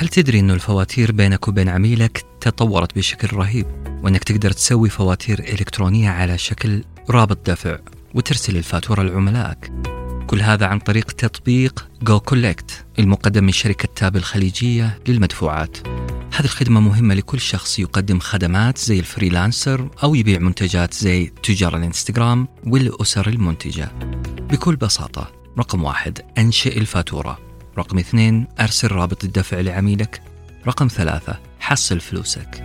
هل تدري أن الفواتير بينك وبين عميلك تطورت بشكل رهيب وأنك تقدر تسوي فواتير إلكترونية على شكل رابط دفع وترسل الفاتورة لعملائك؟ كل هذا عن طريق تطبيق GoCollect المقدم من شركة Tap الخليجية للمدفوعات. هذه الخدمة مهمة لكل شخص يقدم خدمات زي ال freelancer أو يبيع منتجات زي تجار الانستغرام والأسر المنتجة. بكل بساطة رقم واحد أنشئ الفاتورة. رقم اثنين أرسل رابط الدفع لعميلك. رقم ثلاثة حصل فلوسك.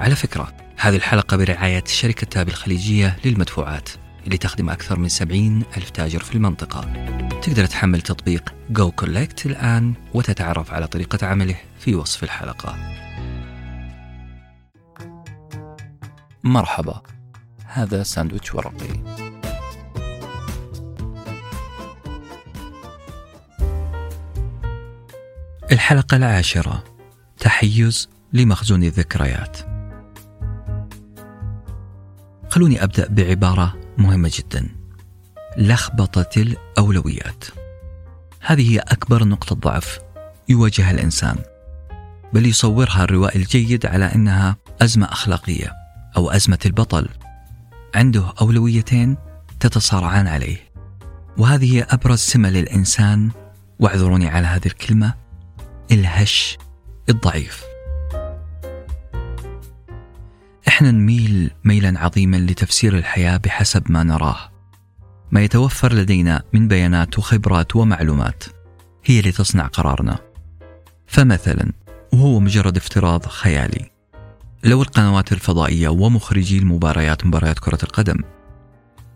على فكرة هذه الحلقة برعاية شركة تاب الخليجية للمدفوعات اللي تخدم أكثر من 70 ألف تاجر في المنطقة. تقدر تحمل تطبيق جو كولكت الآن وتتعرف على طريقة عمله في وصف الحلقة. مرحبا هذا ساندويتش ورقي. الحلقة العاشرة. تحيز لمخزون الذكريات. خلوني أبدأ بعبارة مهمة جدا. لخبطة الأولويات. هذه هي أكبر نقطة ضعف يواجهها الإنسان. بل يصورها الروائي الجيد على أنها أزمة أخلاقية أو أزمة البطل. عنده أولويتين تتصارعان عليه. وهذه هي أبرز سمة للإنسان. واعذروني على هذه الكلمة. الهش الضعيف. إحنا نميل ميلا عظيما لتفسير الحياة بحسب ما نراه. ما يتوفر لدينا من بيانات وخبرات ومعلومات هي اللي تصنع قرارنا. فمثلا وهو مجرد افتراض خيالي لو القنوات الفضائية ومخرجي المباريات مباريات كرة القدم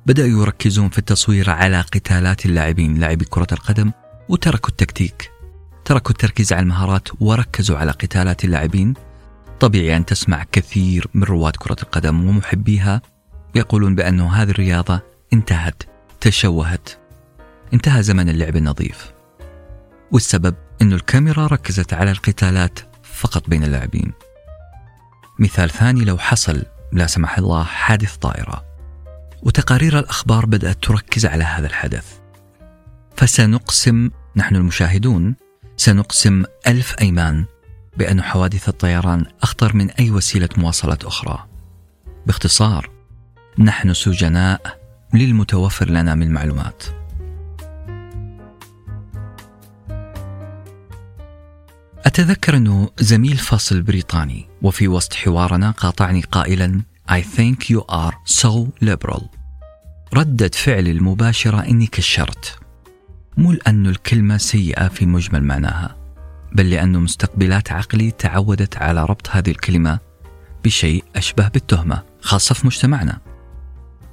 بدأوا يركزون في التصوير على قتالات اللاعبين لاعبي كرة القدم وتركوا التكتيك. تركوا التركيز على المهارات وركزوا على قتالات اللاعبين. طبيعي أن تسمع كثير من رواد كرة القدم ومحبيها يقولون بأن هذه الرياضة انتهت تشوهت انتهى زمن اللعب النظيف. والسبب أن الكاميرا ركزت على القتالات فقط بين اللاعبين. مثال ثاني لو حصل لا سمح الله حادث طائرة وتقارير الأخبار بدأت تركز على هذا الحدث. فسنقسم نحن المشاهدون سنقسم ألف أيمان بأن حوادث الطيران أخطر من أي وسيلة مواصلات أخرى. باختصار، نحن سجناء للمتوفر لنا من معلومات. أتذكر أنه زميل فصل بريطاني وفي وسط حوارنا قاطعني قائلا I think you are so liberal. ردة فعلي المباشرة إني كشرت مو لأن الكلمة سيئة في مجمل معناها بل لأن مستقبلات عقلي تعودت على ربط هذه الكلمة بشيء أشبه بالتهمة خاصة في مجتمعنا.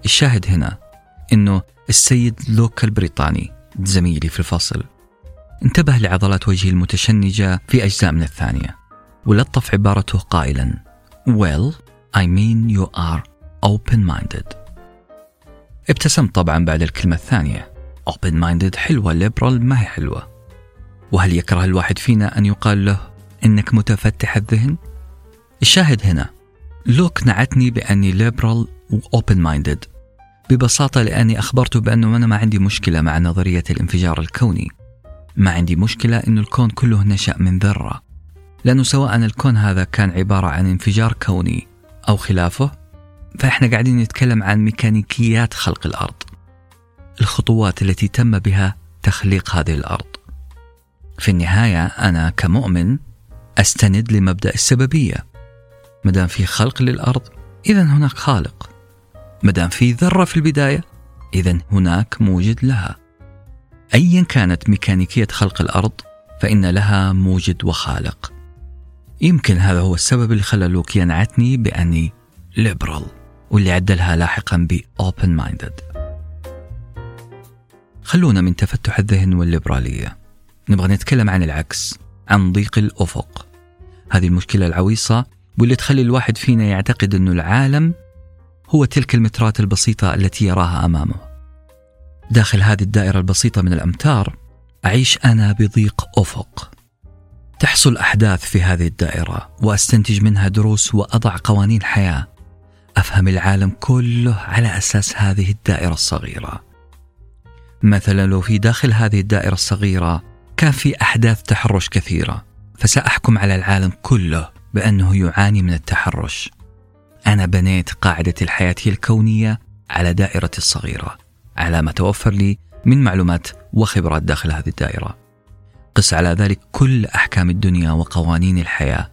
الشاهد هنا أنه السيد لوكا البريطاني زميلي في الفصل انتبه لعضلات وجهي المتشنجة في أجزاء من الثانية ولطف عبارته قائلا Well, I mean you are open-minded. ابتسمت طبعا بعد الكلمة الثانية. Open minded حلوة liberal ما هي حلوة. وهل يكره الواحد فينا أن يقال له إنك متفتح الذهن؟ الشاهد هنا لوك نعتني بأني liberal و open minded ببساطة لأني أخبرته بأنه أنا ما عندي مشكلة مع نظرية الانفجار الكوني. ما عندي مشكلة أن الكون كله نشأ من ذرة. لأنه سواء الكون هذا كان عبارة عن انفجار كوني أو خلافه فإحنا قاعدين نتكلم عن ميكانيكيات خلق الأرض. الخطوات التي تم بها تخليق هذه الأرض. في النهاية أنا كمؤمن أستند لمبدأ السببية. ما دام في خلق للأرض اذا هناك خالق. ما دام في ذرة في البداية اذا هناك موجد لها. ايا كانت ميكانيكية خلق الأرض فإن لها موجد وخالق. يمكن هذا هو السبب اللي خلى لوك ينعتني بأني ليبرال واللي عدلها لاحقا ب minded. خلونا من تفتح الذهن والليبرالية. نبغى نتكلم عن العكس عن ضيق الأفق. هذه المشكلة العويصة واللي تخلي الواحد فينا يعتقد أن العالم هو تلك المترات البسيطة التي يراها أمامه. داخل هذه الدائرة البسيطة من الأمتار أعيش أنا بضيق أفق. تحصل أحداث في هذه الدائرة وأستنتج منها دروس وأضع قوانين حياة. أفهم العالم كله على أساس هذه الدائرة الصغيرة. مثلا لو في داخل هذه الدائرة الصغيرة كان في أحداث تحرش كثيرة فسأحكم على العالم كله بأنه يعاني من التحرش. أنا بنيت قاعدة الحياة الكونية على دائرتي الصغيرة على ما توفر لي من معلومات وخبرات داخل هذه الدائرة. قس على ذلك كل أحكام الدنيا وقوانين الحياة.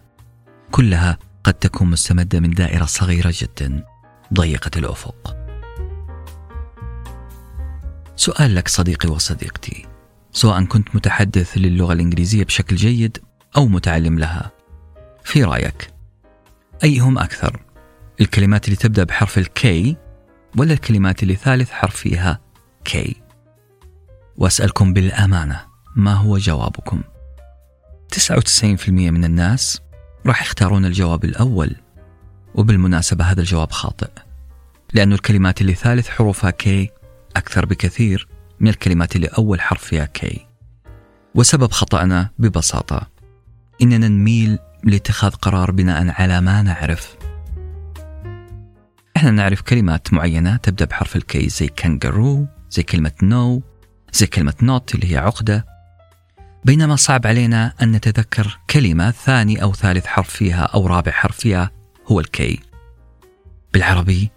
كلها قد تكون مستمدة من دائرة صغيرة جدا ضيقة الأفق. سؤال لك صديقي وصديقتي. سواء كنت متحدث للغة الإنجليزية بشكل جيد أو متعلم لها. في رأيك أيهم أكثر؟ الكلمات اللي تبدأ بحرف الكي ولا الكلمات اللي ثالث حرف فيها كي وأسألكم بالأمانة ما هو جوابكم؟ 99% من الناس راح يختارون الجواب الأول وبالمناسبة هذا الجواب خاطئ. لأن الكلمات اللي ثالث حروفها K أكثر بكثير من الكلمات اللي أول حرف فيها K وسبب خطأنا ببساطة. إننا نميل لاتخاذ قرار بناء على ما نعرف. إحنا نعرف كلمات معينة تبدأ بحرف ال K زي كانجرو زي كلمة know زي كلمة knot اللي هي عقدة. بينما صعب علينا أن نتذكر كلمة ثاني أو ثالث حرف فيها أو رابع حرف فيها هو ال K بالعربي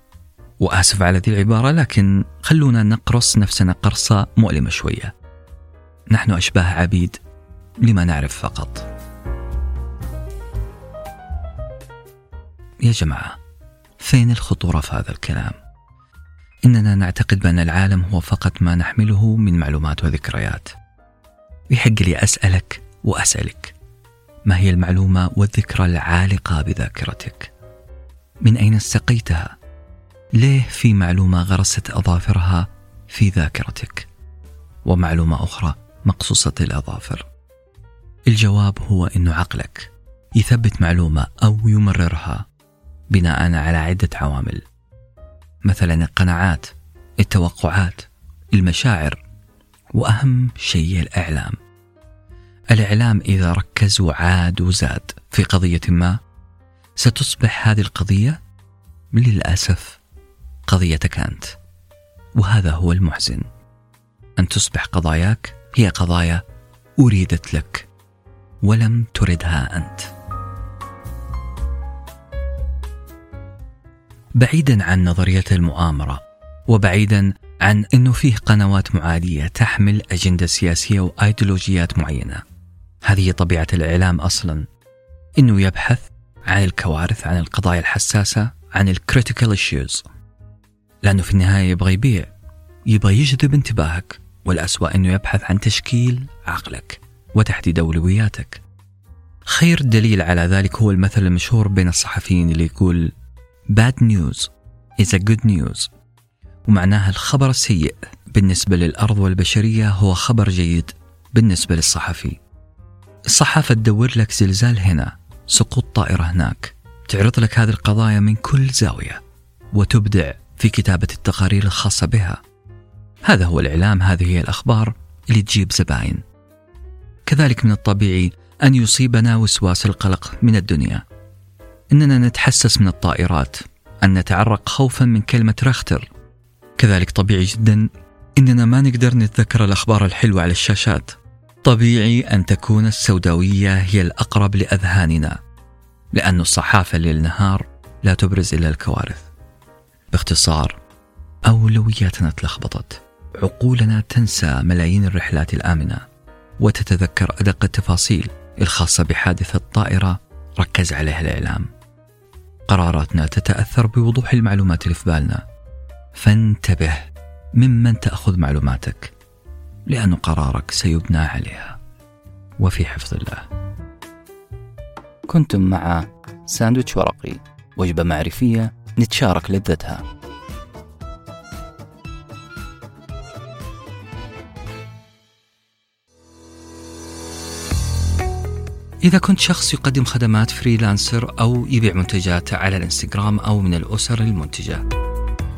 وآسف على ذي العبارة لكن خلونا نقرص نفسنا قرصة مؤلمة شوية نحن أشباه عبيد لما نعرف فقط يا جماعة فين الخطورة في هذا الكلام؟ إننا نعتقد بأن العالم هو فقط ما نحمله من معلومات وذكريات يحق لي أسألك وأسألك ما هي المعلومة والذكرى العالقة بذاكرتك؟ من أين استقيتها؟ ليه في معلومة غرست أظافرها في ذاكرتك؟ ومعلومة أخرى مقصوصة الأظافر. الجواب هو أن عقلك يثبت معلومة أو يمررها بناء على عدة عوامل. مثلا القناعات التوقعات المشاعر وأهم شيء الإعلام. الإعلام إذا ركز وعاد وزاد في قضية ما ستصبح هذه القضية للأسف قضيتك أنت. وهذا هو المحزن. أن تصبح قضاياك هي قضايا أريدت لك ولم تردها أنت. بعيدا عن نظرية المؤامرة وبعيدا عن أنه فيه قنوات معادية تحمل أجندة سياسية وأيديولوجيات معينة. هذه طبيعة الإعلام أصلا. أنه يبحث عن الكوارث عن القضايا الحساسة عن ال critical issues لأنه في النهاية يبغى يبيع. يبغى يجذب انتباهك والأسوأ أنه يبحث عن تشكيل عقلك وتحديد أولوياتك. خير دليل على ذلك هو المثل المشهور بين الصحفيين اللي يقول bad news is a good news. ومعناها الخبر السيء بالنسبة للأرض والبشرية هو خبر جيد بالنسبة للصحفي. الصحافة تدور لك زلزال هنا سقوط طائرة هناك تعرض لك هذه القضايا من كل زاوية وتبدع في كتابة التقارير الخاصة بها. هذا هو الإعلام هذه هي الأخبار اللي تجيب زباين. كذلك من الطبيعي أن يصيبنا وسواس القلق من الدنيا. إننا نتحسس من الطائرات أن نتعرق خوفا من كلمة رختر كذلك طبيعي جدا إننا ما نقدر نتذكر الأخبار الحلوة على الشاشات. طبيعي أن تكون السوداوية هي الأقرب لأذهاننا لأن الصحافة ليل نهار لا تبرز إلا الكوارث. باختصار. أولوياتنا تلخبطت. عقولنا تنسى ملايين الرحلات الآمنة. وتتذكر أدق التفاصيل الخاصة بحادثة طائرة ركز عليها الإعلام. قراراتنا تتأثر بوضوح المعلومات اللي في بالنا. فانتبه ممن تأخذ معلوماتك لأن قرارك سيبنى عليها. وفي حفظ الله. كنتم مع ساندويتش ورقي وجبة معرفية نتشارك لذتها. إذا كنت شخص يقدم خدمات freelancer أو يبيع منتجات على الإنستغرام أو من الأسر المنتجة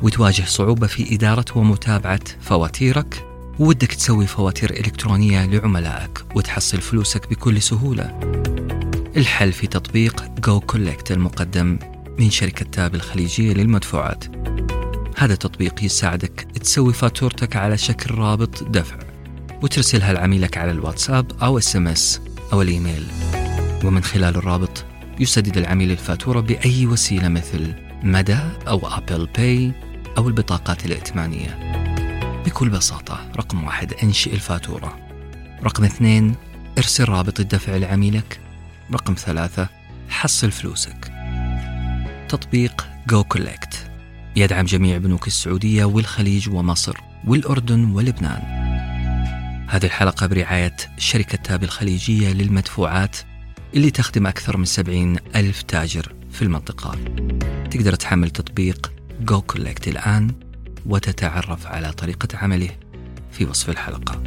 وتواجه صعوبة في إدارة ومتابعة فواتيرك ودك تسوي فواتير إلكترونية لعملائك وتحصل فلوسك بكل سهولة. الحل في تطبيق GoCollect المقدم. من شركة Tap الخليجية للمدفوعات. هذا التطبيق يساعدك تسوي فاتورتك على شكل رابط دفع وترسلها لعميلك على الواتساب أو SMS أو الإيميل. ومن خلال الرابط يسدد العميل الفاتورة بأي وسيلة مثل مدى أو Apple Pay أو البطاقات الائتمانية. بكل بساطة رقم واحد انشئ الفاتورة. رقم اثنين ارسل رابط الدفع لعميلك. رقم ثلاثة حصل فلوسك. تطبيق GoCollect يدعم جميع بنوك السعودية والخليج ومصر والأردن ولبنان. هذه الحلقة برعاية شركة Tap الخليجية للمدفوعات اللي تخدم أكثر من 70 ألف تاجر في المنطقة. تقدر تحمل تطبيق GoCollect الآن وتتعرف على طريقة عمله في وصف الحلقة.